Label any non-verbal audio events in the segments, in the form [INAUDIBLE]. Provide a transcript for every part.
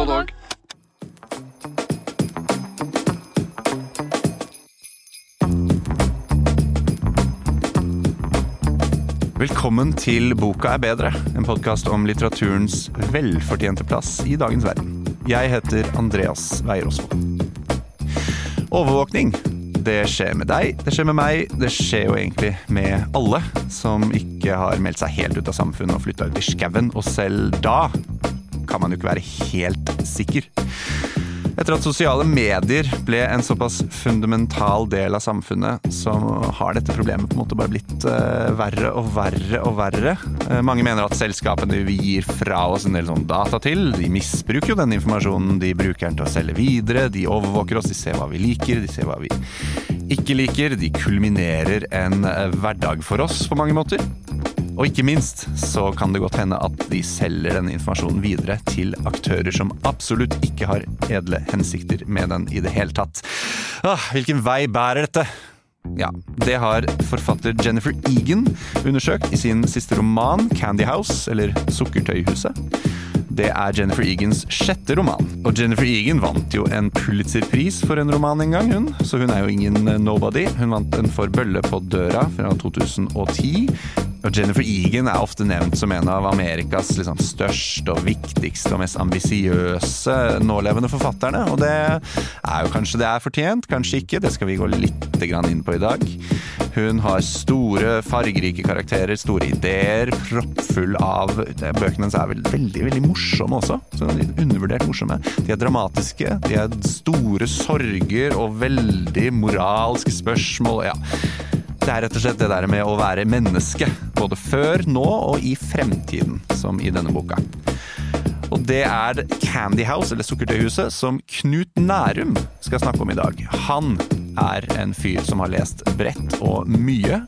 både dag. Velkommen til Boka er bedre, en podkast om litteraturens velfortjente plass i dagens verden. Jeg heter Andreas Weier Osvold. Overvåkning. Det skjer med deg, det skjer med meg, det skjer jo egentlig med alle som ikke har meldt seg helt ut av samfunnet og flytta ut i skauen, og selv da kan man jo ikke være helt sikker. Etter at sosiale medier ble en såpass fundamental del av samfunnet, så har dette problemet på en måte bare blitt uh, verre og verre og verre. Uh, mange mener at selskapene vi gir fra oss en del sånn data til, de misbruker jo den informasjonen. De bruker den til å selge videre, de overvåker oss, de ser hva vi liker, de ser hva vi ikke liker. De kulminerer en uh, hverdag for oss på mange måter. Og ikke minst så kan det godt hende at de selger denne informasjonen videre til aktører som absolutt ikke har edle hensikter med den i det hele tatt. Ah, hvilken vei bærer dette? Ja, det har forfatter Jennifer Egan undersøkt i sin siste roman Candy House, eller Sukkertøyhuset. Det er Jennifer Egans sjette roman. Og Jennifer Egan vant jo en Pulitzer-pris for en roman en gang, hun. Så hun er jo ingen nobody. Hun vant en for Bølle på døra fra 2010. Og Jennifer Egan er ofte nevnt som en av Amerikas liksom, største og viktigste og mest ambisiøse nålevende forfatterne. Og det er jo kanskje det er fortjent, kanskje ikke. Det skal vi gå litt inn på i dag. Hun har store, fargerike karakterer, store ideer, proppfull av Bøkene hennes er veldig, veldig, morsomme også. Så undervurdert morsomme. De er dramatiske, de er store sorger og veldig moralske spørsmål. ja det er rett og slett det der med å være menneske. Både før, nå og i fremtiden, som i denne boka. Og det er Candy House, eller Sukkertøyhuset, som Knut Nærum skal snakke om i dag. Han er en fyr som har lest bredt og mye.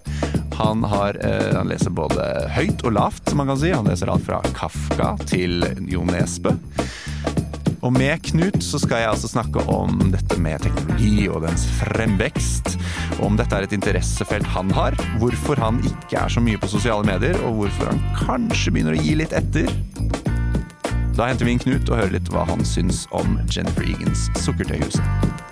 Han, har, eh, han leser både høyt og lavt, som man kan si. Han leser alt fra Kafka til Jo Nesbø. Og med Knut så skal jeg altså snakke om dette med teknologi og dens fremvekst. Om dette er et interessefelt han har, hvorfor han ikke er så mye på sosiale medier, og hvorfor han kanskje begynner å gi litt etter. Da henter vi inn Knut og hører litt hva han syns om Jennifer Egans Sukkertøyhuset.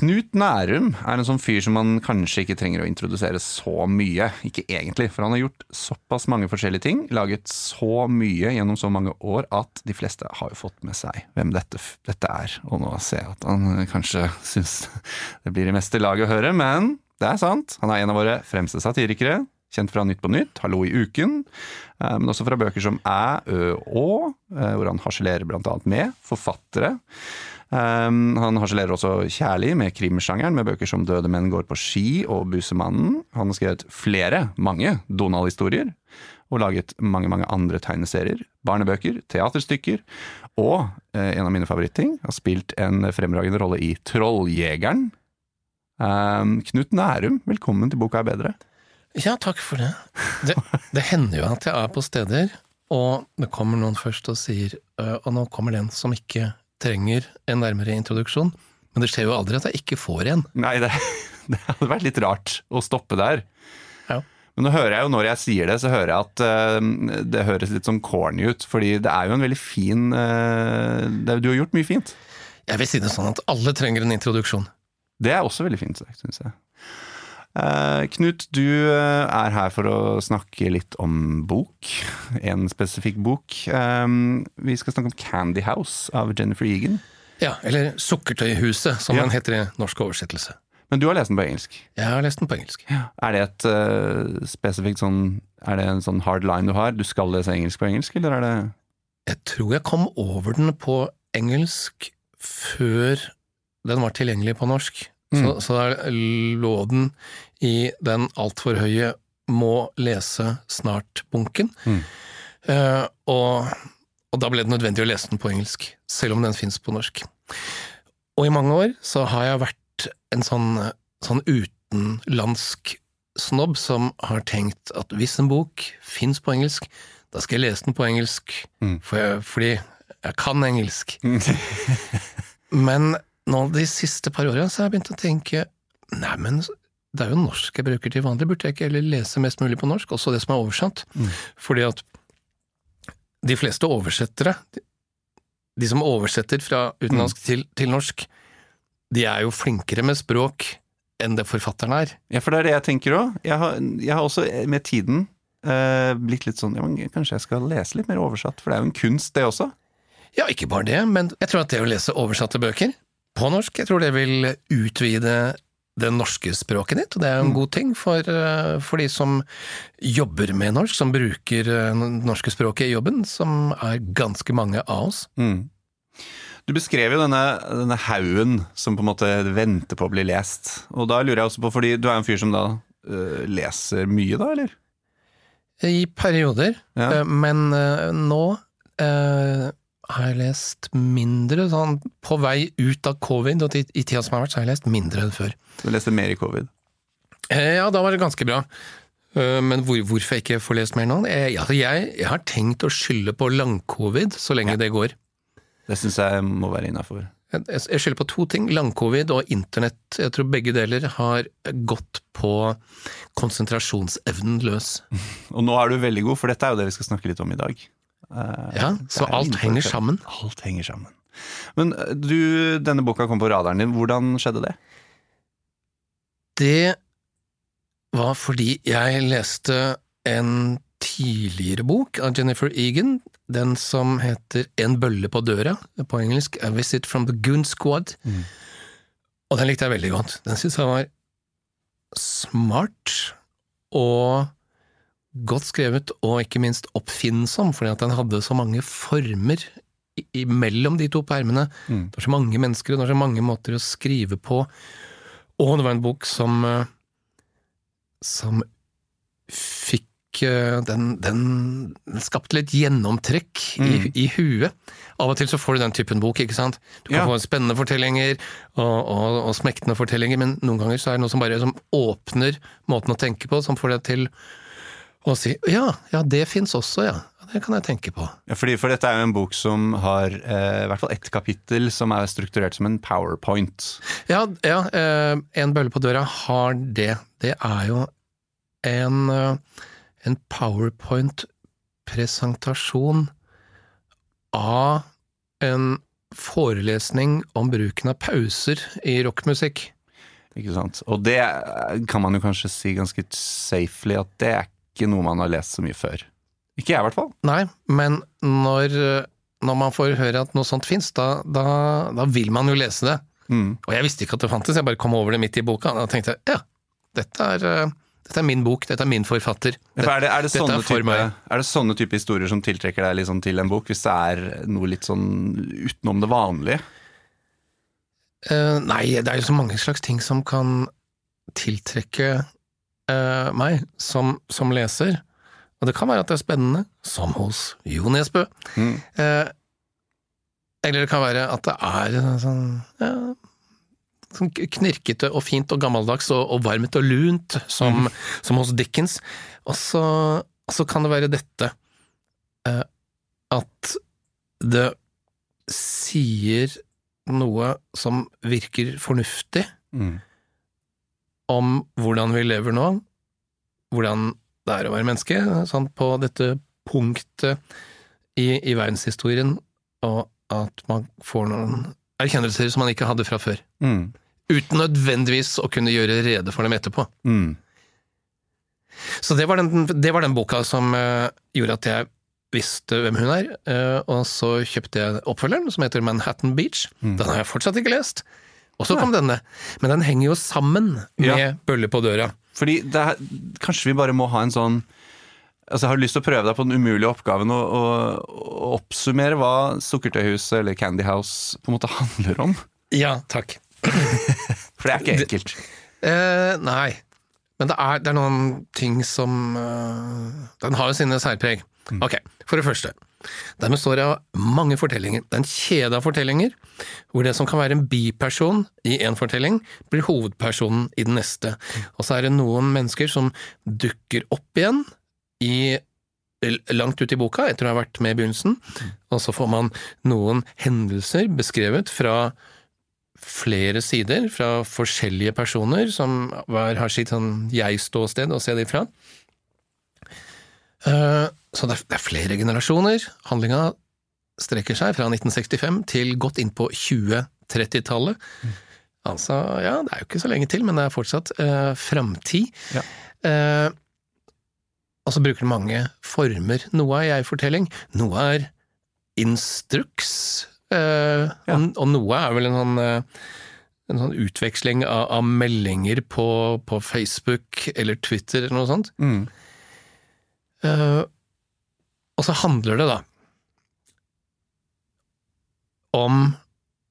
Knut Nærum er en sånn fyr som man kanskje ikke trenger å introdusere så mye. Ikke egentlig, for han har gjort såpass mange forskjellige ting, laget så mye gjennom så mange år at de fleste har jo fått med seg hvem dette, dette er. Og nå ser jeg at han kanskje syns [LAUGHS] det blir i meste laget å høre, men det er sant. Han er en av våre fremste satirikere. Kjent fra Nytt på Nytt, Hallo i uken, eh, men også fra bøker som Æ, Ø, Å, eh, hvor han harselerer annet med forfattere. Um, han harselerer også kjærlig med krimsjangeren, med bøker som 'Døde menn går på ski' og 'Busemannen'. Han har skrevet flere, mange, Donald-historier. Og laget mange mange andre tegneserier, barnebøker, teaterstykker. Og eh, en av mine favoritting, har spilt en fremragende rolle i 'Trolljegeren'. Um, Knut Nærum, velkommen til Boka er bedre. Ja, takk for det. det. Det hender jo at jeg er på steder, og det kommer noen først og sier Og nå kommer den som ikke trenger en nærmere introduksjon. Men det skjer jo aldri at jeg ikke får en. Nei, det, [LAUGHS] det hadde vært litt rart å stoppe der. Ja. Men nå hører jeg jo, når jeg sier det, så hører jeg at uh, det høres litt sånn corny ut. Fordi det er jo en veldig fin uh, det, Du har gjort mye fint. Jeg vil si det sånn at alle trenger en introduksjon. Det er også veldig fint sagt, syns jeg. Uh, Knut, du er her for å snakke litt om bok. [LAUGHS] En spesifikk bok. Um, vi skal snakke om Candy House av Jennifer Egan. Ja, eller Sukkertøyhuset, som ja. den heter i norsk oversettelse. Men du har lest den på engelsk? Jeg har lest den på engelsk. Ja. Er det et uh, spesifikt sånn Er det en sånn hard line du har? Du skal lese engelsk på engelsk, eller er det Jeg tror jeg kom over den på engelsk før den var tilgjengelig på norsk. Mm. Så, så der lå den i den altfor høye må lese snart-bunken. Mm. Uh, og, og, da ble det nødvendig å lese den på engelsk, selv om den fins på norsk. Og i mange år så har jeg vært en sånn, sånn utenlandsk snobb som har tenkt at hvis en bok fins på engelsk, da skal jeg lese den på engelsk, mm. for jeg, fordi jeg kan engelsk. Men nå de siste par åra har jeg begynt å tenke Neimen, det er jo norsk jeg bruker til vanlig, burde jeg ikke heller lese mest mulig på norsk, også det som er oversatt? Fordi at de fleste oversettere, de som oversetter fra utenlandsk til, til norsk, de er jo flinkere med språk enn det forfatteren er. Ja, for det er det jeg tenker òg. Jeg, har- jeg har også med tiden eh, blitt litt sånn ja, men Kanskje jeg skal lese litt mer oversatt, for det er jo en kunst, det også. Ja, ikke bare det, men jeg tror at det å lese oversatte bøker på norsk, jeg tror det vil utvide det norske språket ditt, og det er en god ting for, eh, for de som jobber med norsk, som bruker eh, det norske språket i jobben, som er ganske mange av oss. Mm. Du beskrev jo denne, denne haugen som på en måte venter på å bli lest. Og da lurer jeg også på, fordi du er en fyr som da uh, leser mye, da, eller? I perioder, Ja. uh, men uh, nå eh, har jeg lest mindre, sånn på vei ut av covid, og i, tida som har vært, så har jeg lest mindre enn før. Du leste mer i covid. Eh, Ja, da var det ganske bra. Eh, Men hvor, hvorfor jeg ikke får lest mer nå? Jeg, ja, jeg, jeg har tenkt å skylde på lang-covid så lenge det går. Det syns jeg må være innafor. Jeg jeg skylder på to ting, lang-covid og internett. Jeg tror begge deler har gått på konsentrasjonsevnen løs. [LAUGHS] Og nå er du veldig god, for dette er jo det vi skal snakke litt om i dag. Eh, Ja, så alt henger sammen. Alt henger sammen. Men øh, du, denne boka kom på radaren din. Hvordan skjedde det? Det var fordi jeg leste en tidligere bok av Jennifer Egan, den som heter En bølle på døra, på engelsk A Visit from the Goon Squad. Mm. Og den likte jeg veldig godt. Den syntes jeg var smart og godt skrevet, og ikke minst oppfinnsom, fordi at den hadde så mange former i- imellom de to permene. Mm. Det var så mange mennesker, og det var så mange måter å skrive på. Og det var en bok som eh, som fikk eh, den, den, skapte litt gjennomtrekk i, Mm. i huet. Av og til så får du den typen bok, ikke sant. Du kan Ja. få spennende fortellinger og, og, og smektende fortellinger, men noen ganger så er det noe som bare som åpner måten å tenke på, som får deg til å si ja, ja, det fins også, ja. Det kan jeg tenke på. Ja, fordi, for dette er jo en bok som har eh, i hvert fall ett kapittel som er strukturert som en powerpoint. Ja, ja eh, En bølle på døra har det. Det er jo en, eh, en powerpoint-presentasjon av en forelesning om bruken av pauser i rockmusikk. Ikke sant? Og det kan man jo kanskje si ganske safely at det er ikke noe man har lest så mye før. Ikke jeg, i hvert fall. Nei, men når, når man får høre at noe sånt fins, da, da, da vil man jo lese det. Mm. Og jeg visste ikke at det fantes, jeg bare kom over det midt i boka. Og da tenkte jeg ja, dette er, eh, dette er min bok, dette er min forfatter. Dette, er, det, er, det er sånne for type, er det sånne type historier som tiltrekker deg liksom til en bok, hvis det er noe litt sånn utenom det vanlige? Uh, nei, det er jo så mange slags ting som kan tiltrekke eh, meg som, som leser. Og det kan være at det er spennende, som hos Jo Nesbø. Mm. uh, eller det kan være at det er sånn, ja, sånn knirkete og fint og gammeldags og, og varmt og lunt, som, som hos Dickens. Og så, så kan det være dette uh, at det sier noe som virker fornuftig Mm. Om hvordan vi lever nå, hvordan det er å være menneske, sånn på dette punktet i, i verdenshistorien, og at man får noen erkjennelser som man ikke hadde fra før. Mm. Uten nødvendigvis å kunne gjøre rede for dem etterpå. Mm. Så det var den, det var den boka som uh, gjorde at jeg visste hvem hun er, uh, og så kjøpte jeg oppfølgeren, som heter Manhattan Beach. Mm. Den har jeg fortsatt ikke lest. Og så kom denne. Men den henger jo sammen med Ja. Bølle på døra. Fordi det er, kanskje vi bare må ha en sånn Altså Jeg har lyst til å prøve deg på den umulige oppgaven å, å, å oppsummere hva Sukkertøyhuset eller Candy House på en måte handler om. Ja, takk. For det er ikke enkelt. Eh, nei, men det er, det er noen ting som uh, Den har jo sine særpreg. Ok, for det første. Den består av mange fortellinger. Det er en kjede av fortellinger, hvor det som kan være en biperson i en fortelling, blir hovedpersonen i den neste. Og så er det noen mennesker som dukker opp igjen i langt ut i boka, etter å ha vært med i begynnelsen, og så får man noen hendelser beskrevet fra flere sider fra forskjellige personer, som hver har sitt sånn jeg-ståsted å se det ifra. Eh, Så det er, er flere generasjoner. Handlinga strekker seg fra 1965 til godt inn på 2030-tallet. Altså, ja, det er jo ikke så lenge til, men det er fortsatt eh, framtid. Ja. Eh, og så bruker den mange former. Noe er jeg-fortelling, noe er instruks, eh, Ja. og, og noe er vel en sånn, eh, en sånn utveksling av, av meldinger på, på Facebook eller Twitter eller noe sånt. Mm. Eh, og så handler det da om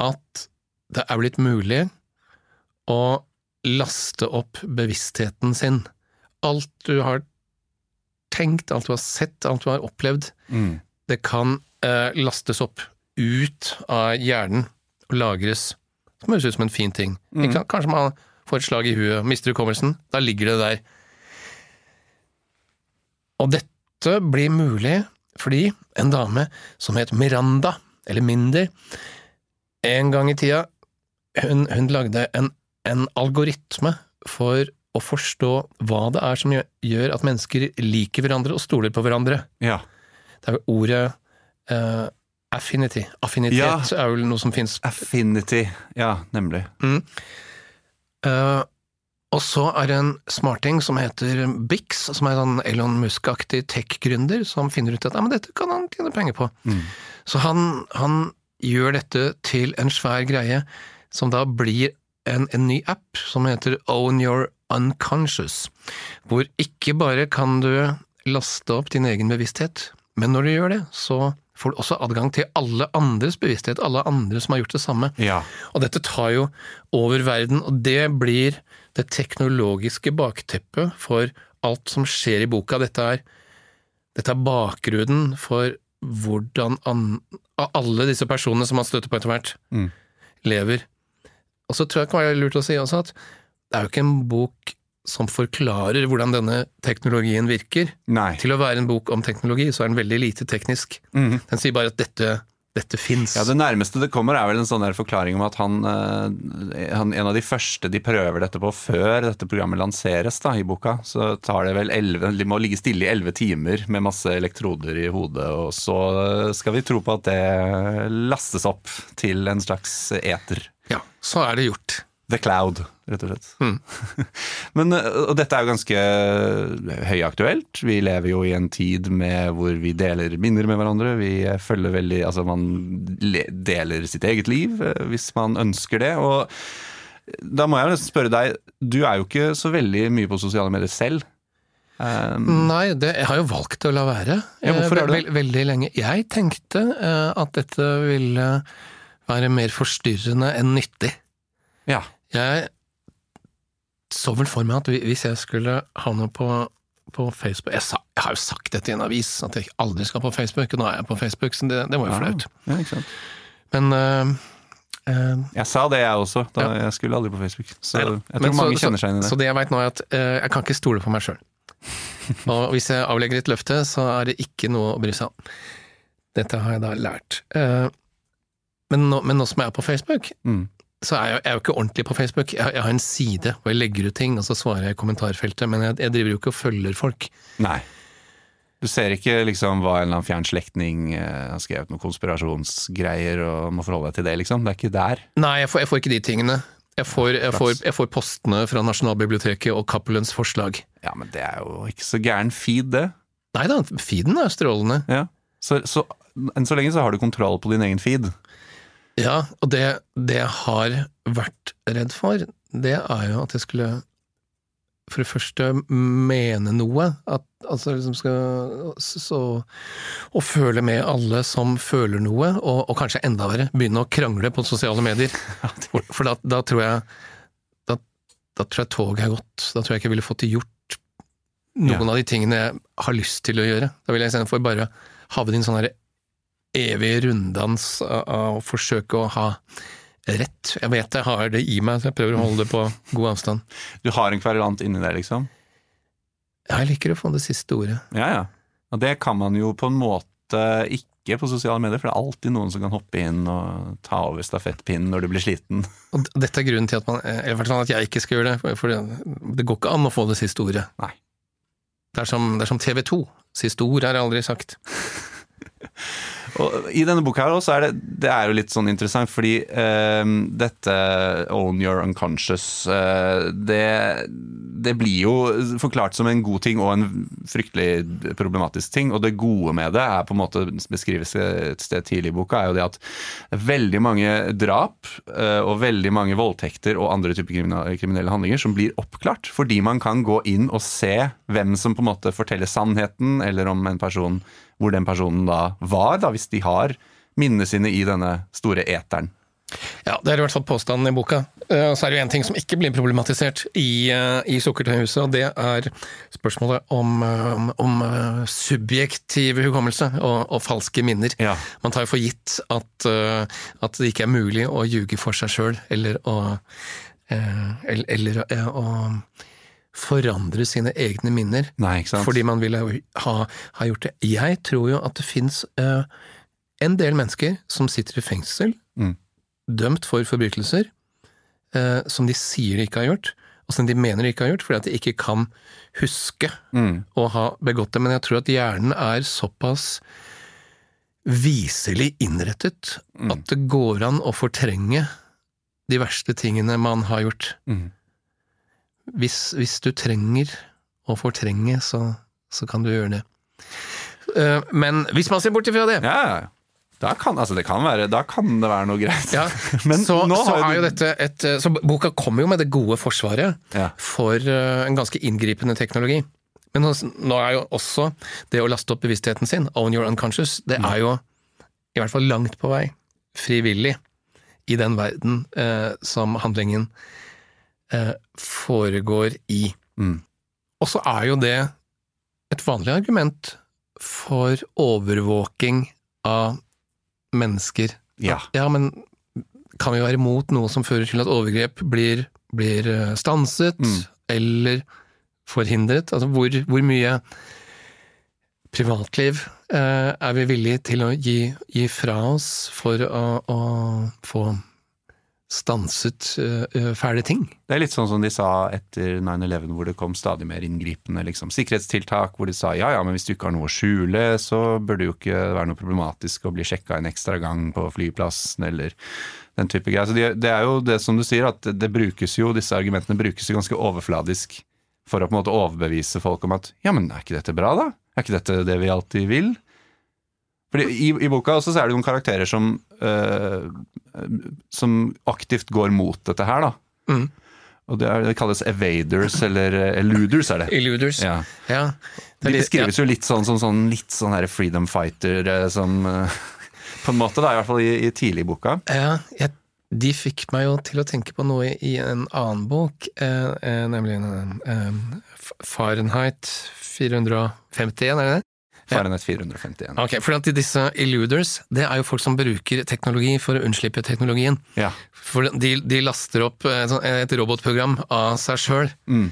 at det er blitt mulig å laste opp bevisstheten sin. Alt du har tenkt, alt du har sett, alt du har opplevd, Mm. det kan uh, lastes opp ut av hjernen og lagres. Det høres ut som en fin ting. Mm. Kanskje man får et slag i huet, mister hukommelsen. Da ligger det der. Og dette blir mulig fordi en dame som het Miranda, eller Minder, en gang i tida, hun, hun lagde en, en algoritme for å forstå hva det er som gjør, at mennesker liker hverandre og stoler på hverandre. Ja. Det er jo ordet uh, affinity. Affinitet Ja. er vel noe som fins. Affinity. Ja, nemlig. Eh, og så er det en smarting som heter Bix, som er en sånn Elon Musk-aktig tech-gründer, som finner ut at ja, men dette kan han tjene penger på. Mm. Så han, han gjør dette til en svær greie, som da blir en, en ny app som heter Own Your Unconscious, hvor ikke bare kan du laste opp din egen bevissthet, men når du gjør det, så får du også adgang til alle andres bevissthet, alle andre som har gjort det samme. Ja. Og dette tar jo over verden, og det blir det teknologiske bakteppet for alt som skjer i boka. Dette er, dette er bakgrunnen for hvordan an, alle disse personene som man støtter på etter hvert, Mm. lever. Og så tror jeg det kan være lurt å si også at det er jo ikke en bok som forklarer hvordan denne teknologien virker. Nei. Til å være en bok om teknologi, så er den veldig lite teknisk. Mm. Den sier bare at dette, dette fins. Ja, Det nærmeste det kommer, er vel en sånn der forklaring om at han, eh, han En av de første de prøver dette på før dette programmet lanseres da, i boka, så tar det vel 11, De må ligge stille i elleve timer med masse elektroder i hodet, og så skal vi tro på at det lastes opp til en slags eter. Ja, så er det gjort. The Cloud, rett og slett. Mm. [LAUGHS] Men, og dette er jo ganske høyaktuelt. Vi lever jo i en tid med hvor vi deler minner med hverandre. Vi følger veldig Altså, man deler sitt eget liv eh, hvis man ønsker det. Og da må jeg jo nesten spørre deg, du er jo ikke så veldig mye på sosiale medier selv. Um, Nei, det, jeg har jo valgt å la være. Ja, hvorfor Eh, er det? veld- veldig lenge. Jeg tenkte eh, at dette ville være mer forstyrrende enn nyttig. ja. Jeg så vel for meg at hvis jeg skulle havne på, på Facebook jeg, sa, jeg har jo sagt dette i en avis, at jeg aldri skal på Facebook, og nå er jeg på Facebook, så det, det var jo flaut. Ja, ikke sant. Men uh, uh, Jeg sa det, jeg også. Da Ja. Jeg skulle aldri på Facebook. Så Neida. jeg tror Men så- mange kjenner seg inn i det. Så det jeg veit nå, er at uh, jeg kan ikke stole på meg sjøl. [LAUGHS] Og hvis jeg avlegger et løfte, så er det ikke noe å bry seg om. Dette har jeg da lært. Men, nå, men nå som jeg er på Facebook, Mm. Så er jeg, jeg er jo ikke ordentlig på Facebook. Jeg, jeg har en side hvor jeg legger ut ting, og så svarer jeg i kommentarfeltet, men jeg, jeg driver jo ikke og følger folk. Nei. Du ser ikke liksom hva en eller annen fjern slektning eh, har skrevet noen konspirasjonsgreier og må forholde deg til det, liksom. Det er ikke der. Nei, jeg får, får ikke de tingene. Jeg får, jeg, får, jeg får postene fra Nasjonalbiblioteket og Cappelens forslag. Ja, men det er jo ikke så gæren feed, det. Nei da, feeden er strålende. Ja. Så, så enn så lenge så har du kontroll på din egen feed. Ja, og det, det jeg har vært redd for, det er jo at jeg skulle for det første mene noe, at altså liksom skal så, Og føle med alle som føler noe, og, og kanskje enda verre, begynne å krangle på sosiale medier. [LAUGHS] For, da, da tror jeg da, da tror jeg toget er gått. Da tror jeg ikke jeg ville fått gjort noen Ja. av de tingene jeg har lyst til å gjøre. Da vil jeg istedenfor bare havne i en sånn evig runddans av av å forsøke å ha rett. Jeg vet jeg har det i meg, så jeg prøver å holde det på god avstand. Du har en kverulant inni deg, liksom. Ja, Jeg liker å få det siste ordet. Ja, ja. Og det kan man jo på en måte ikke på sosiale medier, for det er alltid noen som kan hoppe inn og ta over stafettpinnen når du blir sliten. [LAUGHS] Og dette er grunnen til at, man, eh, at jeg ikke skal gjøre det, for det går ikke an å få det siste ordet. Nei. Det er som, det er som TV 2. Siste ord er aldri sagt. [LAUGHS] Og I denne boka her også er det, det er jo litt sånn interessant, fordi uh, dette own your unconscious uh, det, det blir jo forklart som en god ting og en fryktelig problematisk ting. Og det gode med det er på en måte beskrives et sted tidlig i boka, er jo det at veldig mange drap uh, og veldig mange voldtekter og andre typer kriminelle handlinger som blir oppklart, fordi man kan gå inn og se hvem som på en måte forteller sannheten, eller om en person hvor den personen da var, da, hvis de har minnene sine i denne store eteren. Ja, det er i hvert fall påstanden i boka. Eh, Så er det jo en ting som ikke blir problematisert i, eh, i Sukkertøyhuset, og det er spørsmålet om, om, om eh, subjektiv hukommelse og, og falske minner. Ja. Man tar jo for gitt at, eh, at det ikke er mulig å ljuge for seg sjøl, eller å eh, eller, eller eh, å forandre sine egne minner. Nei? Fordi man ville ha, ha gjort det. Jeg tror jo at det fins uh, en del mennesker som sitter i fengsel, Mm. dømt for forbrytelser, uh, som de sier de ikke har gjort, og som de mener de ikke har gjort, fordi at de ikke kan huske Mm. å ha begått det. Men jeg tror at hjernen er såpass viselig innrettet Mm. at det går an å fortrenge de verste tingene man har gjort. Mm. Hvis, hvis du trenger å fortrenge, så, så kan du gjøre det. Uh, Men hvis man ser bort ifra det, Ja. Da kan, altså det kan være, da kan det være noe greit. ja, [LAUGHS] Men så, så er jo dette et eh, Så boka kommer jo med det gode forsvaret Ja. for eh, en ganske inngripende teknologi. Men nå, nå er jo også det å laste opp bevisstheten sin, own your unconscious, det er jo i hvert fall langt på vei frivillig i den verden eh, som handlingen eh, foregår i. Mm. Og så er jo det et vanlig argument for overvåking av mennesker. Ja. Ja, men kan vi være imot noe som fører til at overgrep blir, blir eh, stanset, Mm. eller forhindret? Altså hvor, hvor mye privatliv eh, er vi villige til å gi, gi fra oss for å, å få stanset eh, fæle ting? Det er litt sånn som de sa etter 9-11, hvor det kom stadig mer inngripende liksom, sikkerhetstiltak, hvor de sa ja ja, men hvis du ikke har noe å skjule, så bør det jo ikke være noe problematisk å bli sjekka en ekstra gang på flyplassen, eller den type greier. Så det, det er jo det som du sier, at det brukes jo, disse argumentene brukes jo ganske overfladisk for å på en måte overbevise folk om at ja, men er ikke dette bra, da? Er ikke dette det vi alltid vil? Fordi i, I boka også så er det noen karakterer som, øh, som aktivt går mot dette her, da. Mm. Og det, er, det kalles evaders, eller eh, eluders, er det. Eluders, Ja. Ja. Det De beskrives jo litt sånn som sånn, litt sånn her freedom fighter eh, som [LAUGHS] På en måte, da, i hvert fall i, i tidlig i boka. Ja, jeg, de fikk meg jo til å tenke på noe i en annen bok, eh, eh, nemlig eh, Fahrenheit 451, er det det? Fahrenheit 451. Ok, for at disse illuders, det er jo folk som bruker teknologi for å unnslippe teknologien. Ja. For de, de laster opp et robotprogram av seg sjøl Mm.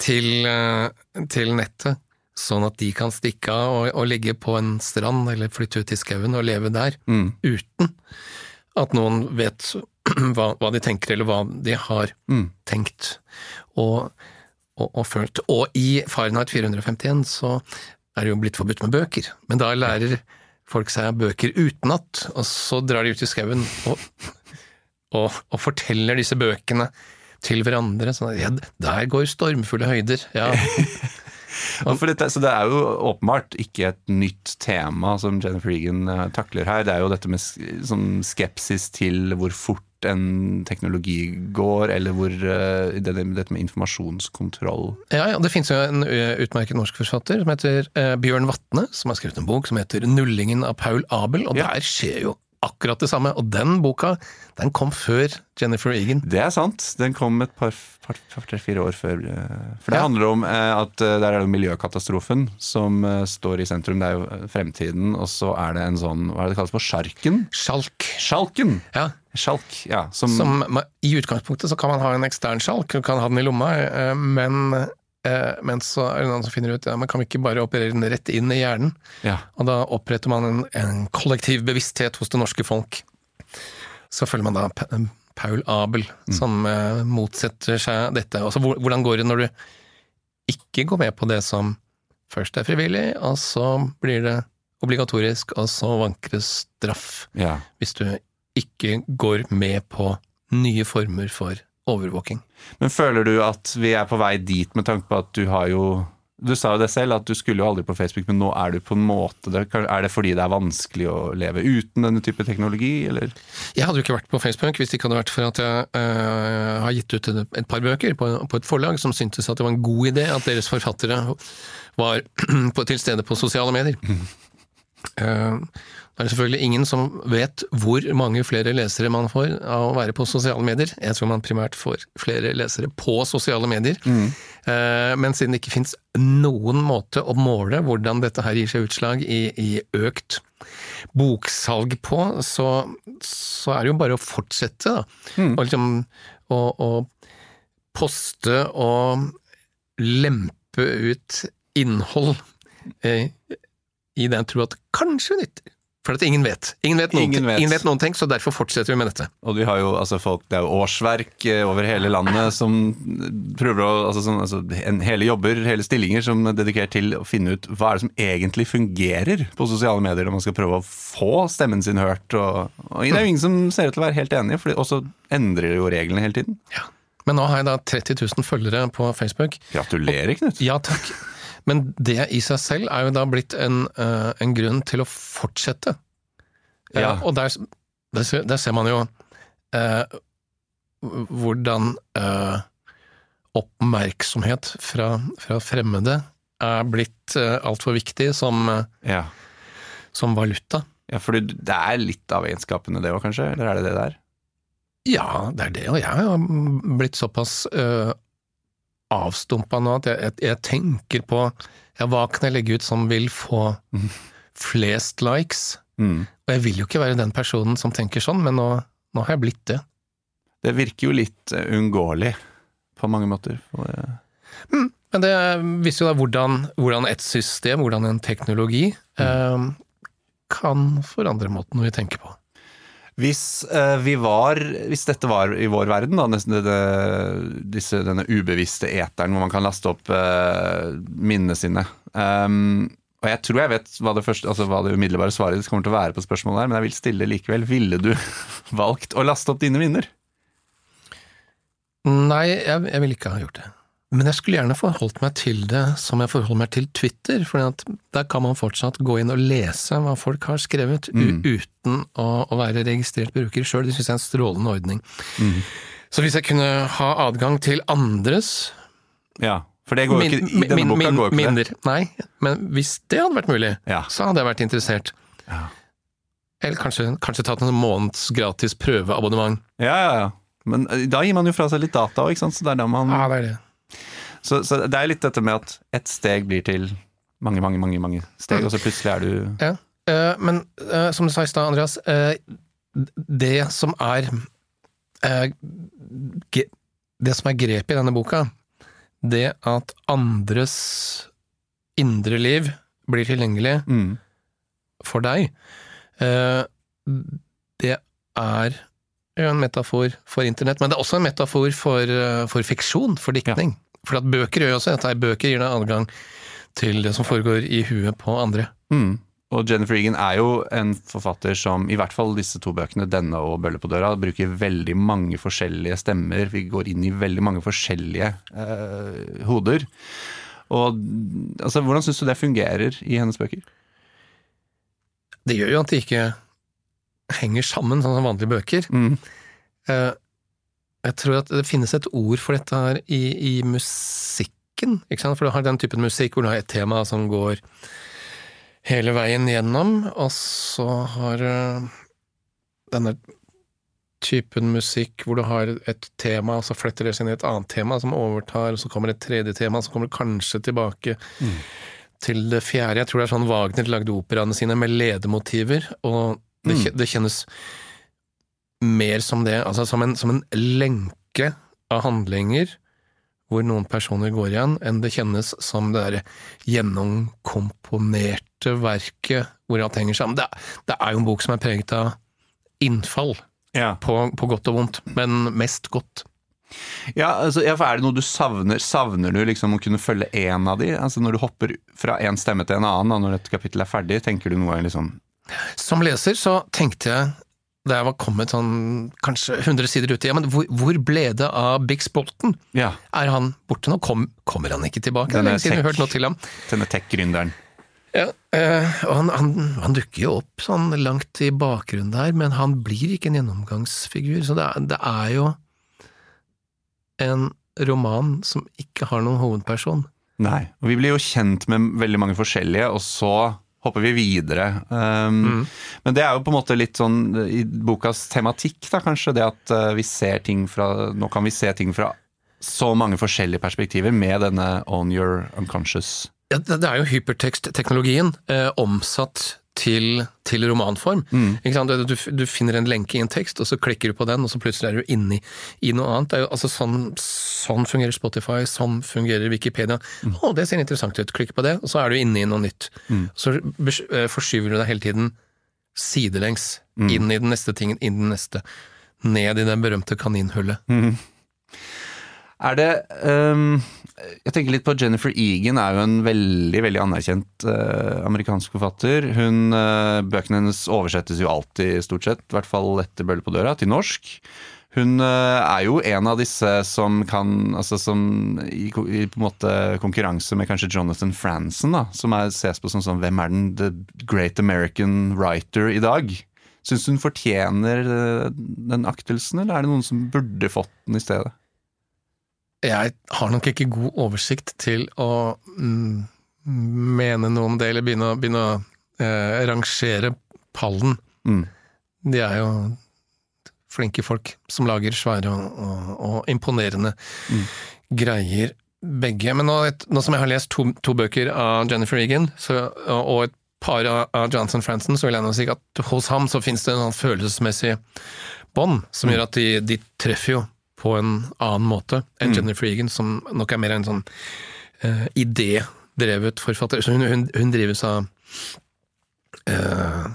til, eh, til nettet, sånn at de kan stikke av og, og ligge på en strand eller flytte ut i skauen og leve der, Mm. uten at noen vet [CLEARS THROAT] hva, hva de tenker eller hva de har Mm. tenkt og, og, og følt. Og i Fahrenheit 451 så er det jo blitt forbudt med bøker, men da lærer folk seg bøker utenat, og så drar de ut i skauen og, og, og forteller disse bøkene til hverandre. Sånn at ja, der går stormfulle høyder. Ja, [LAUGHS] dette, så det er jo åpenbart ikke et nytt tema som Jennifer Egan eh, takler her. Det er jo dette med sånn skepsis til hvor fort en teknologi går, eller hvor eh, det, dette med informasjonskontroll. Ja, ja, det finnes jo en utmerket norsk forfatter som heter eh, Bjørn Vatne, som har skrevet en bok som heter 'Nullingen av Paul Abel', og Ja. der skjer jo akkurat det samme. Og den boka, den kom før Jennifer Egan. Det er sant. Den kom et par tre-fire år før. eh, For det Ja. handler om eh, at eh, der er det miljøkatastrofen som står i sentrum. Det er jo fremtiden, og så er det en sånn Hva er det det kalles for? Sjarken? Sjalk. Sjalken! Ja, Sjalk, ja. Som, som, I utgangspunktet så kan man ha en ekstern sjalk, du kan ha den i lomma, men men så er det noen som finner ut ja, man kan vi ikke bare operere den rett inn i hjernen. Ja. Og da oppretter man en, en kollektiv bevissthet hos det norske folk. Så følger man da Paul Abel, som uh, motsetter seg dette. Altså, hvordan går det når du ikke går med på det som først er frivillig, og så blir det obligatorisk, og så vanker det straff ja. hvis du ikke går med på nye former for overvåking. Men føler du at vi er på vei dit med tanke på at du har jo Du sa jo det selv, at du skulle jo aldri på Facebook, men nå er du på en måte det. Er det fordi det er vanskelig å leve uten denne type teknologi, eller? Jeg hadde jo ikke vært på Facebook hvis det ikke hadde vært for at jeg øh, har gitt ut et, par bøker på, på et forlag som syntes at det var en god idé at deres forfattere var [CLEARS THROAT] på, til stede på sosiale medier. [LAUGHS] Eh, det er selvfølgelig ingen som vet hvor mange flere lesere man får av å være på sosiale medier. Jeg tror man primært får flere lesere på sosiale medier. Eh, Men siden det ikke finnes noen måte å måle hvordan dette her gir seg utslag i, i økt boksalg på, så, så er det jo bare å fortsette, da. Og liksom å, å poste og lempe ut innhold eh, i den tro at kanskje nytter. For at ingen vet. Ingen vet noen, Ingen vet. ingen vet noen ting, så derfor fortsetter vi med dette. Og vi har jo altså folk, det er jo årsverk eh, over hele landet som prøver å altså, sånn, altså, en, Hele jobber, hele stillinger som er dedikert til å finne ut hva er det som egentlig fungerer på sosiale medier, når man skal prøve å få stemmen sin hørt. Og, og det er jo ingen som ser ut til å være helt enige, for også endrer jo reglene hele tiden. Men nå har jeg da 30 000 følgere på Facebook. Gratulerer, Knut. Ja takk. Men det i seg selv er jo da blitt en, eh, en grunn til å fortsette. Eh, Ja. og der, der, ser- der ser man jo eh, hvordan eh, oppmerksomhet fra, fra fremmede er blitt uh, altfor viktig som, eh, Ja. som valuta. ja, for det er litt av egenskapene det òg, kanskje? Eller er det det der? Ja, det er det, og jeg har blitt såpass uh, avstumpa nå at jeg, jeg, jeg tenker på ja, hva kan jeg legge ut som vil få flest likes? Mm. Og jeg vil jo ikke være den personen som tenker sånn, men nå, nå har jeg blitt det. Det virker jo litt eh, uunngåelig på mange måter. Eh, Men det viser jo da hvordan, hvordan et system, hvordan en teknologi, eh, kan forandre måten vi tenker på. Hvis eh, vi var Hvis dette var i vår verden, da, nesten det, disse, denne ubevisste eteren hvor man kan laste opp uh, minnene sine um, Og jeg tror jeg vet hva det, første, altså hva det umiddelbare svaret kommer til å være på spørsmålet her, men jeg vil stille likevel. Ville du [LAUGHS] valgt å laste opp dine minner? Nei, jeg, jeg ville ikke ha gjort det. Men jeg skulle gjerne forholdt meg til det som jeg forholder meg til Twitter, for der kan man fortsatt gå inn og lese hva folk har skrevet, u uten å, å være registrert bruker sjøl. Det syns jeg er en strålende ordning. Så hvis jeg kunne ha adgang til andres Ja, for det går jo ikke, i denne min, boka min, går jo ikke det. Nei, men hvis det hadde vært mulig, Ja. så hadde jeg vært interessert. Ja. Eller kanskje, kanskje tatt en måneds gratis prøveabonnement. Ja, ja, ja. Men eh, da gir man jo fra seg litt data òg, ikke sant. Så det, er da man, Ja, det er det. Så, så det er litt dette med at ett steg blir til mange, mange, mange, mange steg, og så plutselig er du Ja. Eh, men eh, som du sa i stad, Andreas, eh, det som er Det som er grepet i denne boka, det at andres indre liv blir tilgjengelig mm, for deg, det er en metafor for internett, men det er også en metafor for, for fiksjon, for diktning. For at bøker gjør jo også dette. Bøker gir deg adgang til det som foregår i huet på andre. Mm. Og Jennifer Egan er jo en forfatter som, i hvert fall disse to bøkene, denne og Bølle på døra, bruker veldig mange forskjellige stemmer. Vi går inn i veldig mange forskjellige eh, hoder. Og altså, Hvordan syns du det fungerer i hennes bøker? Det gjør jo at de ikke henger sammen, sånn som vanlige bøker. Mm. Eh, Jeg tror at det finnes et ord for dette her i, i musikken, ikke sant? For du har den typen musikk hvor du har et tema som går hele veien gjennom, og så har du denne typen musikk hvor du har et tema, og så fletter det seg inn i et annet tema som overtar, og så kommer et tredje tema, så kommer det kanskje tilbake til det fjerde. Jeg tror det er sånn Wagner lagde operaene sine med ledemotiver, og det, Mm. det kjennes mer som det, altså som en, som en lenke av handlinger, hvor noen personer går igjen, enn det kjennes som det derre gjennomkomponerte verket hvor alt henger sammen. Det, det, er jo en bok som er preget av innfall, Ja. på, på godt og vondt, men mest godt. Ja, altså, ja, for Er det noe du savner? Savner du liksom å kunne følge én av de? Altså Når du hopper fra én stemme til en annen, da, når et kapittel er ferdig, tenker du noe liksom Som leser så tenkte jeg, da jeg var kommet sånn kanskje 100 sider ute, ja, men hvor, hvor ble det av Bix Bolton? Ja, Er han borte nå? Kom, kommer han ikke tilbake? Denne tech-gründeren. Ja, eh, og han, han, han dukker jo opp sånn langt i bakgrunnen der, men han blir ikke en gjennomgangsfigur. Så det er, det er jo en roman som ikke har noen hovedperson. Nei. Og vi blir jo kjent med veldig mange forskjellige, og så hopper vi videre. Um, Men det er jo på en måte litt sånn i bokas tematikk, da kanskje, det at uh, vi ser ting fra Nå kan vi se ting fra så mange forskjellige perspektiver med denne on Your Unconscious. Ja, det, det er jo hypertekstteknologien eh, omsatt til, til romanform. Sant? Du, du finner en lenke i en tekst, og så klikker du på den, og så plutselig er du inne i, noe annet. Det jo, altså, sånn, sånn fungerer Spotify, sånn fungerer Wikipedia. Å, det ser interessant ut, klikk på det, og så er du inne i noe nytt. Så bes- eh, forskyver du deg hele tiden sidelengs, inn i den neste tingen, inn i den neste. Ned i det berømte kaninhullet. Er det um, Jeg tenker litt på Jennifer Egan, er jo en veldig veldig anerkjent uh, amerikansk forfatter. Hun, uh, Bøkene hennes oversettes jo alltid, stort sett, i hvert fall etter Bølle på døra, til norsk. Hun uh, er jo en av disse som kan altså som i, i på en måte konkurranse med kanskje Jonathan Franzen, da, som er, ses på som sånn Hvem er den the great American writer i dag? Syns hun fortjener den aktelsen, eller er det noen som burde fått den i stedet? Jeg har nok ikke god oversikt til å mm, mene noe om det, eller begynne begynne å eh, rangere pallen. Mm. De er jo flinke folk som lager svære og, og, og imponerende greier, begge. Men nå, et, nå som jeg har lest to, to bøker av Jennifer Egan, så, og et par av, Johnson Franson, så vil jeg nå si at hos ham så finnes det en sånn følelsesmessig bånd som gjør at de, de treffer jo på en annen måte enn Jennifer Egan, som nok er mer en sånn uh, idédrevet forfatter. Så hun, hun, hun drives av uh,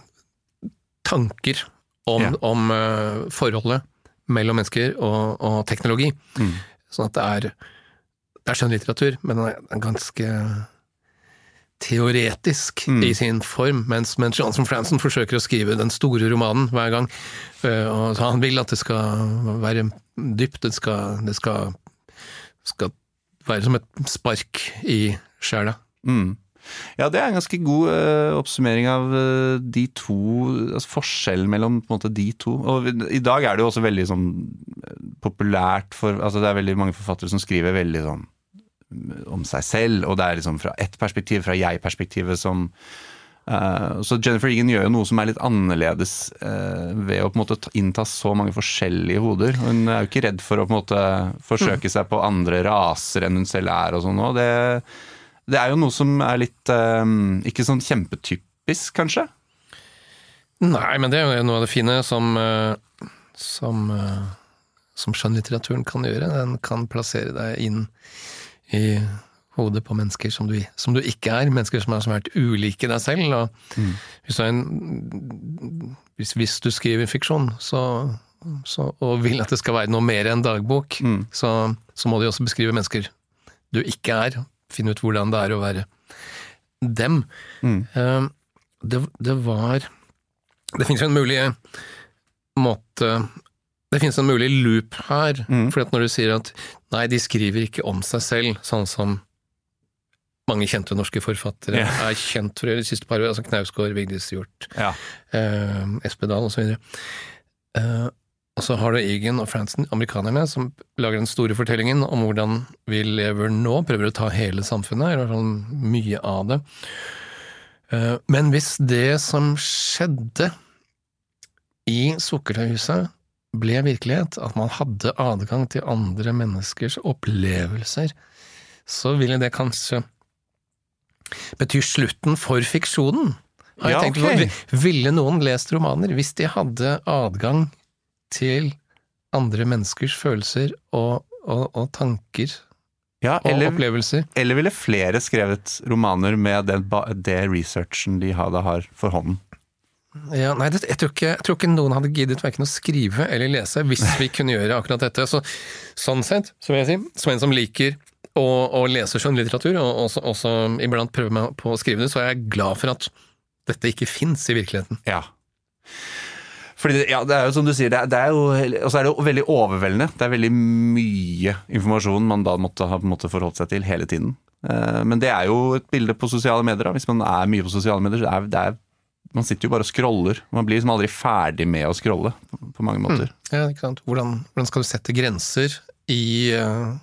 tanker om, yeah. om uh, forholdet mellom mennesker og, og teknologi. Mm. Sånn at det er, det er skjønnlitteratur, men den er ganske teoretisk Mm. i sin form, mens, mens Johnson Franson forsøker å skrive den store romanen hver gang. Uh, Og han vil at det skal være dypt, det skal, det skal, skal være som et spark i sjela. Mm. Ja, det er en ganske god uh, oppsummering av uh, de to altså Forskjellen mellom på en måte, de to. Og I dag er det jo også veldig sånn eh, populært for altså Det er veldig mange forfattere som skriver veldig sånn mm, om seg selv, og det er liksom fra ett perspektiv, fra jeg-perspektivet, som eh, Så Jennifer Egan gjør jo noe som er litt annerledes eh, ved å på en måte innta så mange forskjellige hoder. Hun er jo ikke redd for å på en måte forsøke seg på andre raser enn hun selv er og sånn. Det det er jo noe som er litt eh, Ikke sånn kjempetypisk, kanskje? Nei, men det er jo noe av det fine som, som, som skjønnlitteraturen kan gjøre. Den kan plassere deg inn i hodet på mennesker som du, som du ikke er. Mennesker som er svært ulike deg selv. Og hvis, du en, hvis, hvis du skriver fiksjon så, så, og vil at det skal være noe mer enn dagbok, så, så må du også beskrive mennesker du ikke er. Finne ut hvordan det er å være dem. Eh, Det, det var Det finnes jo en mulig måte Det finnes en mulig loop her. For når du sier at nei, de skriver ikke om seg selv, sånn som mange kjente norske forfattere yeah. er kjent for i de siste par år, altså Knausgård, Vigdis Hjorth, Ja. eh, Espedal osv. Eh, og så har du Egan og Franson, amerikanerne, som lager den store fortellingen om hvordan vi lever nå, prøver å ta hele samfunnet, i hvert fall mye av det. Eh, men hvis det som skjedde i Sukkertøyhuset ble virkelighet, at man hadde adgang til andre menneskers opplevelser, så ville det kanskje bety slutten for fiksjonen. Har Ja, tenkt, okay. Ville noen lest romaner hvis de hadde adgang til andre menneskers følelser og, og, og tanker Ja, og opplevelser. eller ville flere skrevet romaner med det, det researchen de hadde, har for hånden? Ja, nei, det, jeg, tror ikke, jeg tror ikke noen hadde giddet hverken å skrive eller lese hvis vi kunne gjøre akkurat dette. Så, sånn sett, så vil jeg si, som en som liker å, og leser skjønnlitteratur, og også, også iblant prøver meg på å skrive det, så er jeg glad for at dette ikke fins i virkeligheten. Ja. Fordi det, ja, det er jo som du sier, det er, det er jo, og så er det jo veldig overveldende. Det er veldig mye informasjon man da måtte ha forholdt seg til hele tiden. Eh, Men det er jo et bilde på sosiale medier. Da. Hvis man er mye på sosiale medier, så er det er, man sitter jo bare og scroller. Man blir liksom aldri ferdig med å scrolle, på, mange måter. Ja, ikke sant? Hvordan, hvordan skal du sette grenser i, eh,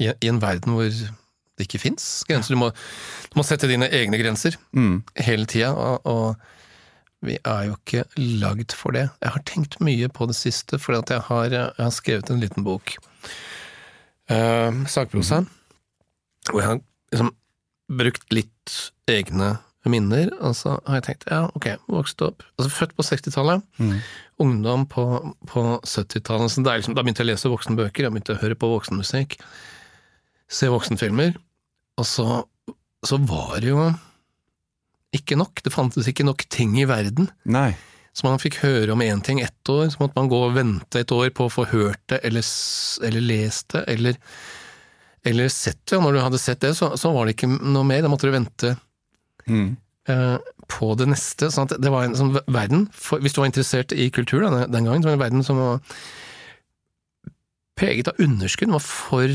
i, i en verden hvor det ikke fins grenser? Du må, du må sette dine egne grenser Mm. hele tida, og, og vi er jo ikke lagd for det. Jeg har tenkt mye på det siste, fordi at jeg har, jeg har skrevet en liten bok, uh, sakprosa, hvor jeg har liksom brukt litt egne minner, og så har jeg tenkt ja, ok, vokste opp Altså født på 60-tallet, Mm. ungdom på, på 70-tallet, så det er liksom, da begynte jeg å lese voksenbøker, jeg begynte å høre på voksenmusikk, se voksenfilmer, og så, så var det jo ikke nok, det fantes ikke nok ting i verden. Nei. Så man fikk høre om én ting ett år, så måtte man gå og vente et år på å få hørt det, eller, eller lest det, eller, eller sett det. Og når du hadde sett det, så, så var det ikke noe mer, da måtte du vente Mm. uh, på det neste. Sånn at det var en sånn verden, for, hvis du var interessert i kultur da, den- gangen, så var det en verden som var preget av underskudd, var for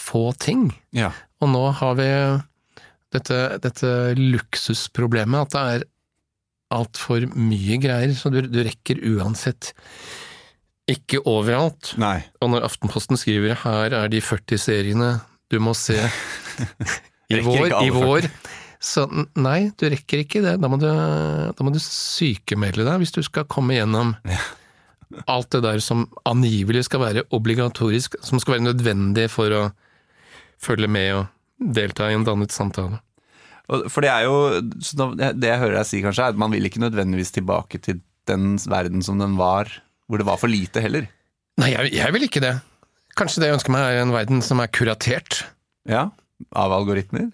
få ting. Ja. Og nå har vi dette, dette luksusproblemet, at det er altfor mye greier, så du, du rekker uansett ikke overalt. Nei. Og når Aftenposten skriver 'her er de 40 seriene du må se [LAUGHS] i vår', i vår så nei, du rekker ikke det. Da må du, da må du sykemelde deg hvis du skal komme gjennom alt det der som angivelig skal være obligatorisk, som skal være nødvendig for å følge med og delta i en dannet samtale. For det er jo Det jeg hører deg si, kanskje, er at man vil ikke nødvendigvis tilbake til den verden som den var, hvor det var for lite heller. Nei, jeg, jeg vil ikke det. Kanskje det jeg ønsker meg er en verden som er kuratert. Ja. Av algoritmer.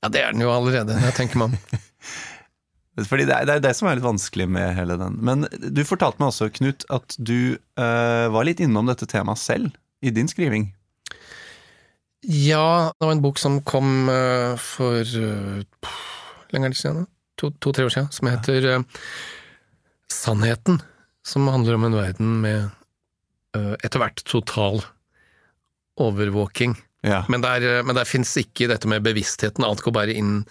Ja, det er den jo allerede, jeg tenker meg om. [LAUGHS] Fordi det er, det er det som er litt vanskelig med hele den. Men du fortalte meg også, Knut, at du eh, var litt innom dette temaet selv i din skriving. Ja, det var en bok som kom eh, for uh, lenge er siden? da? To-tre to, år siden, som heter eh, Sannheten. Som handler om en verden med eh, etter hvert total overvåking. Ja. Men der, eh, men der fins ikke dette med bevisstheten, alt går bare inn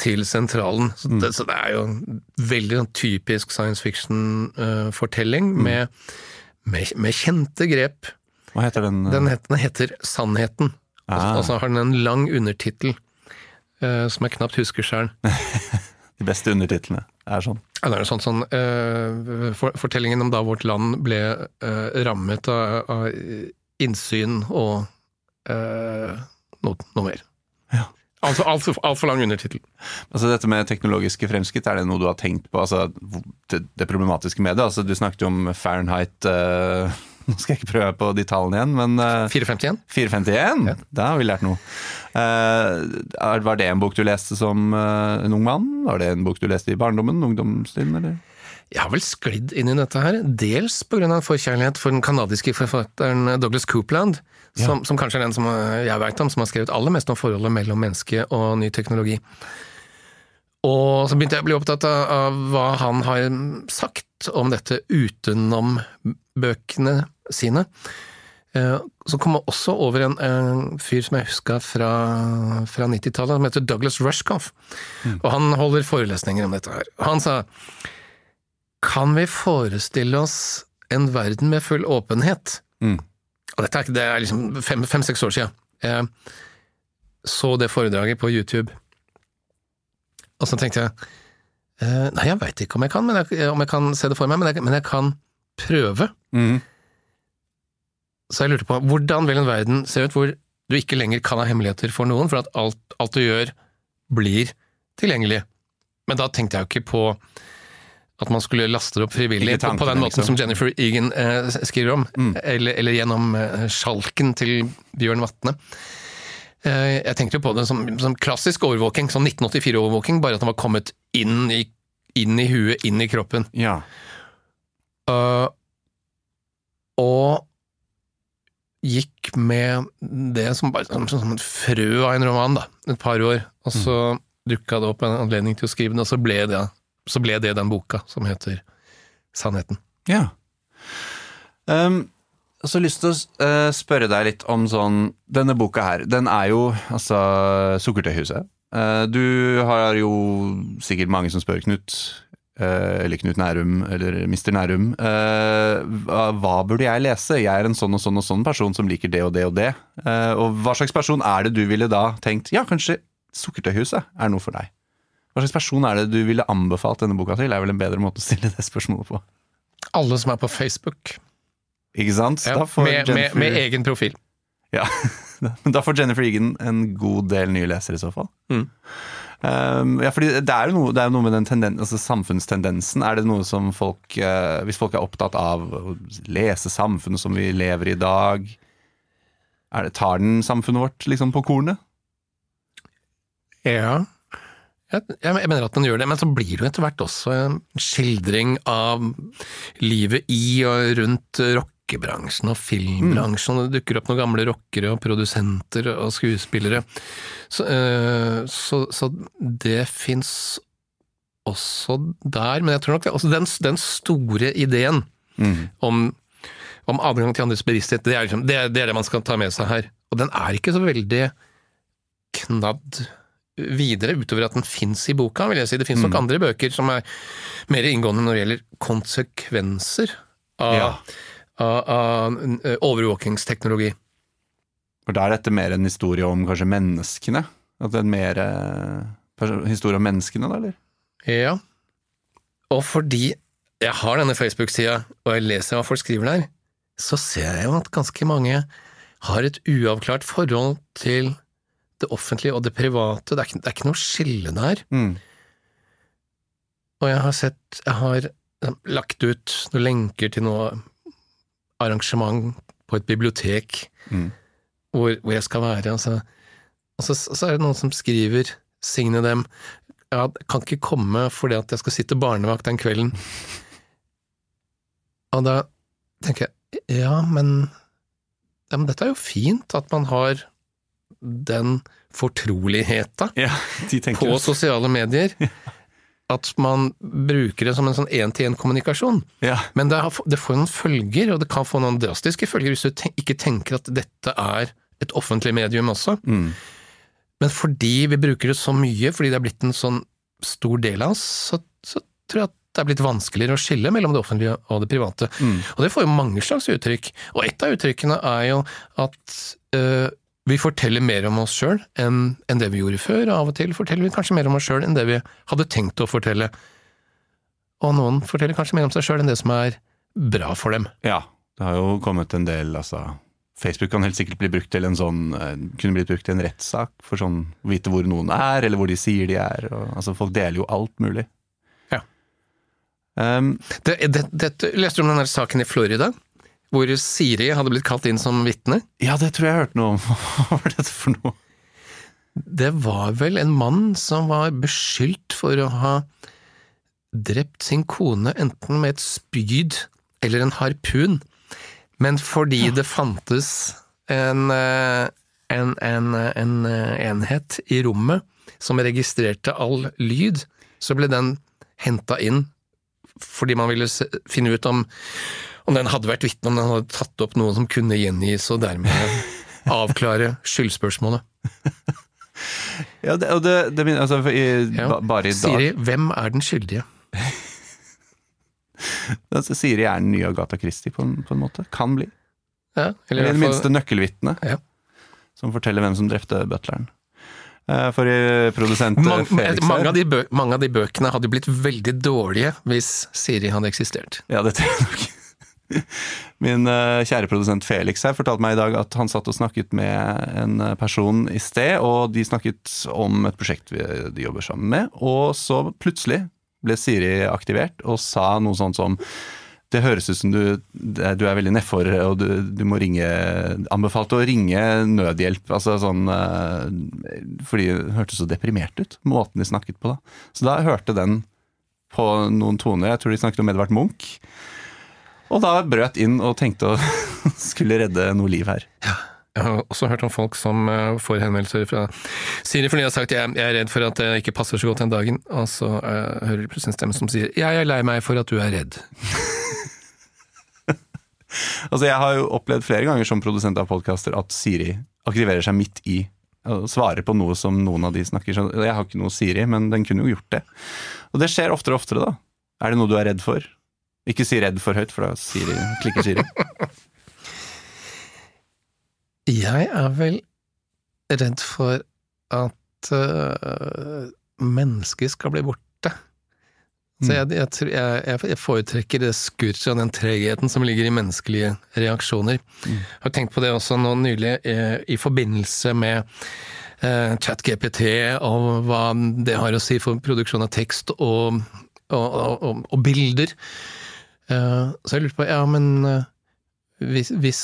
til sentralen. Så det, så det er jo en veldig sånn typisk science fiction-fortelling med, med, med kjente grep. Hva heter den? eh? Den heter, den heter Sannheten. Ah. Og så har den en lang undertittel uh, som jeg knapt husker sjøl. [LAUGHS] De beste undertitlene er sånn. Ja, det er sånn, sånn, uh, for, fortellingen om da vårt land ble eh, rammet av, av innsyn og eh, noe, noe mer. Ja. Altfor alt, for- alt for lang undertittel. Altså Dette med teknologiske fremskritt, er det noe du har tenkt på? Altså Det, det problematiske med det? Altså Du snakket jo om Fahrenheit uh, [LAUGHS] Nå skal jeg ikke prøve på de tallene igjen, men uh, 451? 451? Da har vi lært noe. Uh, var det en bok du leste som eh, en ung mann? Var det en bok du leste i barndommen? Ungdomstiden, eller? Jeg har vel sklidd inn i dette her, dels av en forkjærlighet for den kanadiske forfatteren Douglas Coopland, som, som kanskje er den som eh, jeg vet om som har skrevet aller mest om forholdet mellom menneske og ny teknologi. Og så begynte jeg å bli opptatt av, hva han har sagt om dette utenom bøkene sine. Eh, Så kom jeg også over en, en fyr som jeg huska fra, fra 90-tallet, som heter Douglas Rushkoff. Og han holder forelesninger om dette her. Han sa kan vi forestille oss en verden med full åpenhet? Mm. Og dette er, ikke- det er liksom fem-seks år siden. Jeg så det foredraget på YouTube, og så tenkte jeg eh, Nei, jeg veit ikke om jeg kan, men jeg, om jeg kan se det for meg, men jeg, men jeg kan prøve. Mm. Så jeg lurte på, hvordan vil en verden se ut hvor du ikke lenger kan ha hemmeligheter for noen, for at alt, alt du gjør blir tilgjengelig? Men da tenkte jeg jo ikke på At man skulle laste det opp frivillig tanken, på, den måten liksom. som Jennifer Egan eh, skriver om. Eller, eller gjennom eh, sjalken til Bjørn Vatne. Eh, jeg tenkte jo på det som, som klassisk overvåking, som 1984-overvåking, bare at den var kommet inn i, inn i huet, inn i kroppen. Ja. Uh, og gikk med det som bare som, som et frø av en roman, da, et par år. Og så dukka det opp en anledning til å skrive den, og så ble det, så ble det den boka som heter Sannheten. Ja. Um, så har så lyst til å eh, spørre deg litt om sånn Denne boka her, den er jo altså Sukkertøyhuset. Eh, du har jo sikkert mange som spør Knut, eh, eller Knut Nærum, eller Mr. Nærum. hva, burde jeg lese? Jeg er en sånn og sånn og sånn person som liker det og det og det. Og hva slags person er det du ville da tenkt Ja, kanskje Sukkertøyhuset er noe for deg? Hva slags person er det du ville anbefalt denne boka til? er vel en bedre måte å stille det spørsmålet på. Alle som er på Facebook, Ikke sant? ja, Da får med, med, Jennifer- med egen profil. Ja, [LAUGHS] men da får Jennifer Egan en god del nye lesere i så fall. Mm. Um, ja, fordi det er jo noe, det er noe med den tenden, altså samfunnstendensen. Er det noe som folk uh, Hvis folk er opptatt av å lese samfunnet som vi lever i i dag, er det, tar den samfunnet vårt liksom på kornet? Ja. Jeg, jeg mener at den gjør det, men så blir det jo etter hvert også en skildring av livet i og rundt rockebransjen og filmbransjen. og Det dukker opp noen gamle rockere og produsenter og skuespillere. Så, øh, så, så det fins også der, men jeg tror nok det, altså den, den store ideen om, om adgang til andres bevissthet, det er, liksom, det, det er det man skal ta med seg her. Og den er ikke så veldig knadd videre, utover at den fins i boka, vil jeg si. Det fins nok andre bøker som er mer inngående når det gjelder konsekvenser av, Ja. av, av eh, overvåkingsteknologi. For da er dette mer en historie om kanskje menneskene? At det er en mer eh, historie om menneskene, da, eller? Ja. Og fordi jeg har denne Facebook-sida, og jeg leser hva folk skriver der, så ser jeg jo at ganske mange har et uavklart forhold til det offentlige og det private. Det er ikke, det er ikke noe skille der. Mm. Og jeg har sett Jeg har eh, lagt ut noen lenker til noe arrangement på et bibliotek Mm. hvor, hvor jeg skal være. Altså. Og så, så er det noen som skriver, Signe dem, ja, kan ikke komme fordi at jeg skal sitte barnevakt den kvelden. [LAUGHS] Og da tenker jeg, ja, men, ja, men dette er jo fint at man har den fortroligheta Ja, de på sosiale medier. At man bruker det som en sånn én-til-én-kommunikasjon. Ja. Men det, har, det får noen følger, og det kan få noen drastiske følger hvis du ten ikke tenker at dette er et offentlig medium også. Mm. Men fordi vi bruker det så mye, fordi det er blitt en sånn stor del av oss, så, så tror jeg at det er blitt vanskeligere å skille mellom det offentlige og det private. Mm. Og det får jo mange slags uttrykk. Og et av uttrykkene er jo at øh, vi forteller mer om oss sjøl enn, enn det vi gjorde før, og av og til forteller vi kanskje mer om oss sjøl enn det vi hadde tenkt å fortelle. Og noen forteller kanskje mer om seg sjøl enn det som er bra for dem. Ja, det har jo kommet en del, altså Facebook kan helt sikkert bli brukt til en sånn eh, Kunne blitt brukt til en rettssak for sånn vite hvor noen er, eller hvor de sier de er. Og, altså Folk deler jo alt mulig. Ja. Um, Det, det, det, leste du om den der saken i Florida? Hvor Siri hadde blitt kalt inn som vitne? ja, det tror jeg jeg hørte noe om. [LAUGHS] Hva var dette for noe? Det var vel en mann som var beskyldt for å ha drept sin kone enten med et spyd eller en harpun, men fordi det fantes en, eh, en, en, en eh, enhet i rommet som registrerte all lyd, så ble den henta inn fordi man ville finne ut om, om den hadde vært vitne, om den hadde tatt opp noe som kunne gjengis, og dermed avklare skyldspørsmålet. [LAUGHS] Ja, det, og det, det altså, i, Ja. ba, Bare i dag Siri, hvem er den skyldige? [LAUGHS] altså, Siri er den nye Agatha Christie, på en, på en måte. Kan bli. Ja, Eller i det minste nøkkelvitnet, Ja. som forteller hvem som drepte butleren. Eh, For produsent eh, Mang- Felix mange, av de bø mange av de bøkene hadde blitt veldig dårlige hvis Siri hadde eksistert. Ja, det tror jeg nok. [LAUGHS] Min eh, kjære produsent Felix her fortalte meg i dag at han satt og snakket med en eh, person i sted, og de snakket om et prosjekt de jobber sammen med, og så plutselig, ble Siri aktivert og sa noe sånt som det høres ut som du, du er veldig nedfor, og du, du, må ringe Anbefalte å ringe nødhjelp. altså sånn, eh, Fordi det hørtes så deprimert ut, måten de snakket på da. Så da hørte den på noen toner. Jeg tror de snakket om Edvard Munch. Og da brøt inn og tenkte å [LAUGHS] skulle redde noe liv her. Ja. Jeg har også hørt om folk som eh, får henvendelser fra Siri fordi de har sagt jeg, jeg er redd for at det ikke passer så godt den dagen, og så uh, hører de plutselig en stemme som sier jeg er lei meg for at du er redd. [LAUGHS] altså Jeg har jo opplevd flere ganger som produsent av podkaster at Siri aktiverer seg midt i og svarer på noe som noen av de snakker. Så jeg har ikke noe Siri, men den kunne jo gjort det. Og det skjer oftere og oftere, da. Er det noe du er redd for? Ikke si redd for høyt, for da Siri, klikker Siri. jeg er vel redd for at uh, mennesker skal bli borte. Så jeg, jeg, jeg, jeg foretrekker det skurret og den tregheten som ligger i menneskelige reaksjoner. Mm. Jeg har tenkt på det også nå nylig eh, i forbindelse med eh, ChatGPT og hva det har å si for produksjon av tekst og, og, og, og bilder. Eh, så jeg lurte på, ja, men eh, hvis, hvis,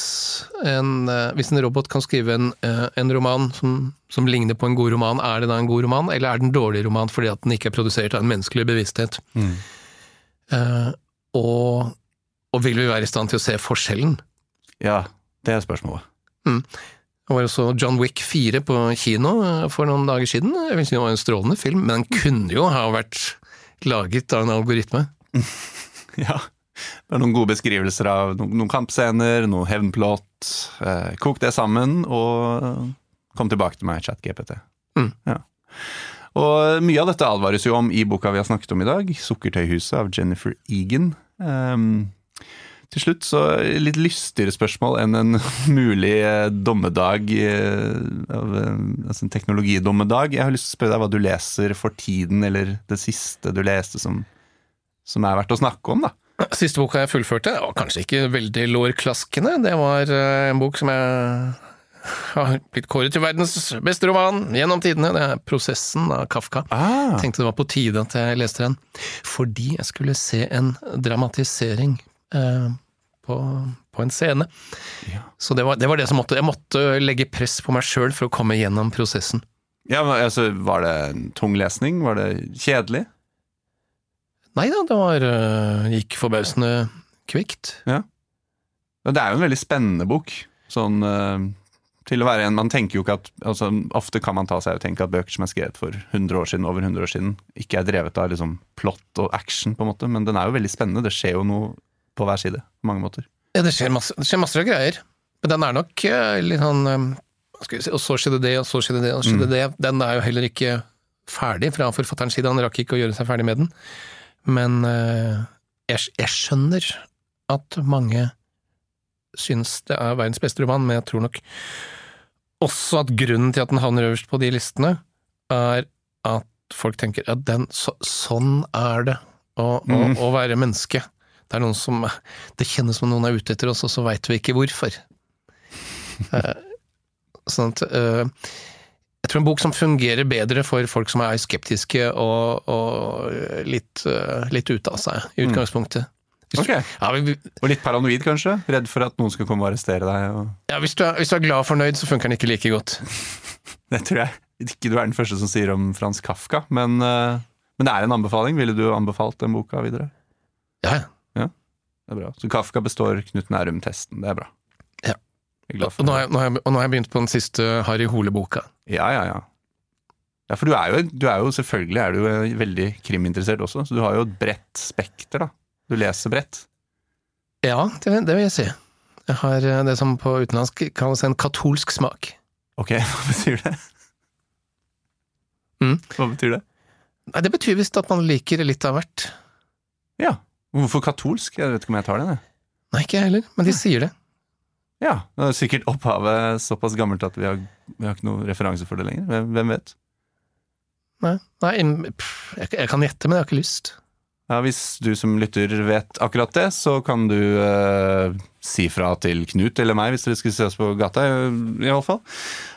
en, eh, hvis, en, robot kan skrive en, en roman som, som, ligner på en god roman, er det da en god roman, eller er det en dårlig roman fordi at den ikke er produsert av en menneskelig bevissthet? Mm. Uh, og, og, vil vi være i stand til å se forskjellen? Ja, det er spørsmålet. Mm. Det var også John Wick 4 på kino for noen dager siden. Jeg vil si Det var en strålende film, men den kunne jo ha vært laget av en algoritme. [LAUGHS] ja. Det er noen gode beskrivelser av noen, noen kampscener, noe hevnplott. Eh, kok det sammen, og kom tilbake til meg, ChatGPT. Mm. Ja. Og mye av dette advares jo om i boka vi har snakket om i dag, 'Sukkertøyhuset' av Jennifer Egan. Um, til slutt så litt lystigere spørsmål enn en [LAUGHS] mulig eh, dommedag, eh, altså en teknologidommedag. Jeg har lyst til å spørre deg hva du leser for tiden, eller det siste du leste som, som er verdt å snakke om, da. Siste boka jeg fullførte, var kanskje ikke veldig lårklaskende. Det var eh, en bok som jeg har blitt kåret til verdens beste roman gjennom tidene. Det er 'Prosessen' av Kafka. Ah. Tenkte det var på tide at jeg leste den. Fordi jeg skulle se en dramatisering eh, på, på, en scene. Ja. Så det var, det var, det som måtte Jeg måtte legge press på meg sjøl for å komme gjennom prosessen. Ja, men altså, Var det en tung lesning? Var det kjedelig? Nei da, det var, uh, gikk forbausende kvikt. Ja. Det er jo en veldig spennende bok. Sånn uh, til å være en Man tenker jo ikke at altså, Ofte kan man ta seg og tenke at bøker som er skrevet for 100 år siden, over 100 år siden, ikke er drevet av liksom, plott og action, på en måte. Men den er jo veldig spennende. Det skjer jo noe på hver side, på mange måter. Ja, det skjer masse, det skjer masse greier. Men den er nok uh, litt sånn si, Og så skjedde det, og så skjedde det, og så skjedde mm. det. Den er jo heller ikke ferdig fra forfatterens side. Han rakk ikke å gjøre seg ferdig med den. Men eh, jeg, jeg, skjønner at mange syns det er verdens beste roman, men jeg tror nok også at grunnen til at den havner øverst på de listene, er at folk tenker at den, så, sånn er det å, mm. å, å, være menneske. Det er noen som Det kjennes som noen er ute etter oss, og så veit vi ikke hvorfor. uh, [LAUGHS] sånn at uh, jeg tror en bok som fungerer bedre for folk som er skeptiske og, og litt, uh, litt ute av seg, i mm. utgangspunktet. Okay. ja, vi, og litt paranoid, kanskje? Redd for at noen skal komme og arrestere deg? Og... Ja, hvis du, er, hvis du, er, glad og fornøyd, så funker den ikke like godt. [LAUGHS] det tror jeg ikke du er den første som sier om Frans Kafka, men, uh, men det er en anbefaling. Ville du anbefalt den boka videre? Ja, ja. Det er bra. Så Kafka består Knut Nærum-testen. Det er bra. Og nå, jeg, nå jeg, og nå har jeg begynt på den siste Harry Hole-boka. Ja, ja, ja. Ja, For du er, jo, du er jo selvfølgelig er du veldig kriminteressert også, så du har jo et bredt spekter, da. Du leser bredt. Ja, det, det, vil jeg si. Jeg har eh, det som på utenlandsk kalles en katolsk smak. Ok, [LAUGHS] hva betyr det? Mm. Hva betyr det? Nei, Det betyr visst at man liker litt av hvert. Ja. Hvorfor katolsk? Jeg vet ikke om jeg tar den, jeg. Nei, ikke jeg heller, men de sier det. Ja, det er sikkert opphavet såpass gammelt at vi har, vi har ikke noen referanse for det lenger. Hvem, hvem vet? Nei, nei jeg, jeg, kan gjette, men jeg har ikke lyst. Ja, Hvis du som lytter vet akkurat det, så kan du eh, si fra til Knut eller meg hvis dere skulle se oss på gata, i alle fall.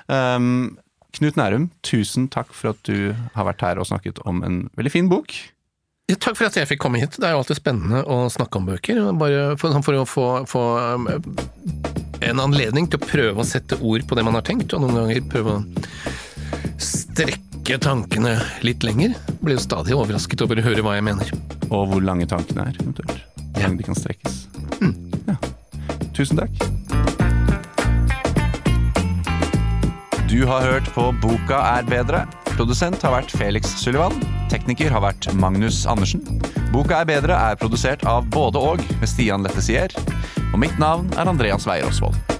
Um, Knut Nærum, tusen takk for at du har vært her og snakket om en veldig fin bok. Ja, takk for at jeg fikk komme hit. Det er jo alltid spennende å snakke om bøker. Bare for, for å få, få um, en anledning til å prøve å sette ord på det man har tenkt, og noen ganger prøve å strekke tankene litt lenger. Blir jo stadig overrasket over å høre hva jeg mener. Og hvor lange tankene er, eventuelt. Hvor langt de kan strekkes. Ja. Tusen takk. Du har hørt på Boka er bedre. Produsent har vært Felix Sullivan. Tekniker har vært Magnus Andersen. Boka er bedre er produsert av både og med Stian Lettesier. Og mitt navn er Andreas Weier Osvold.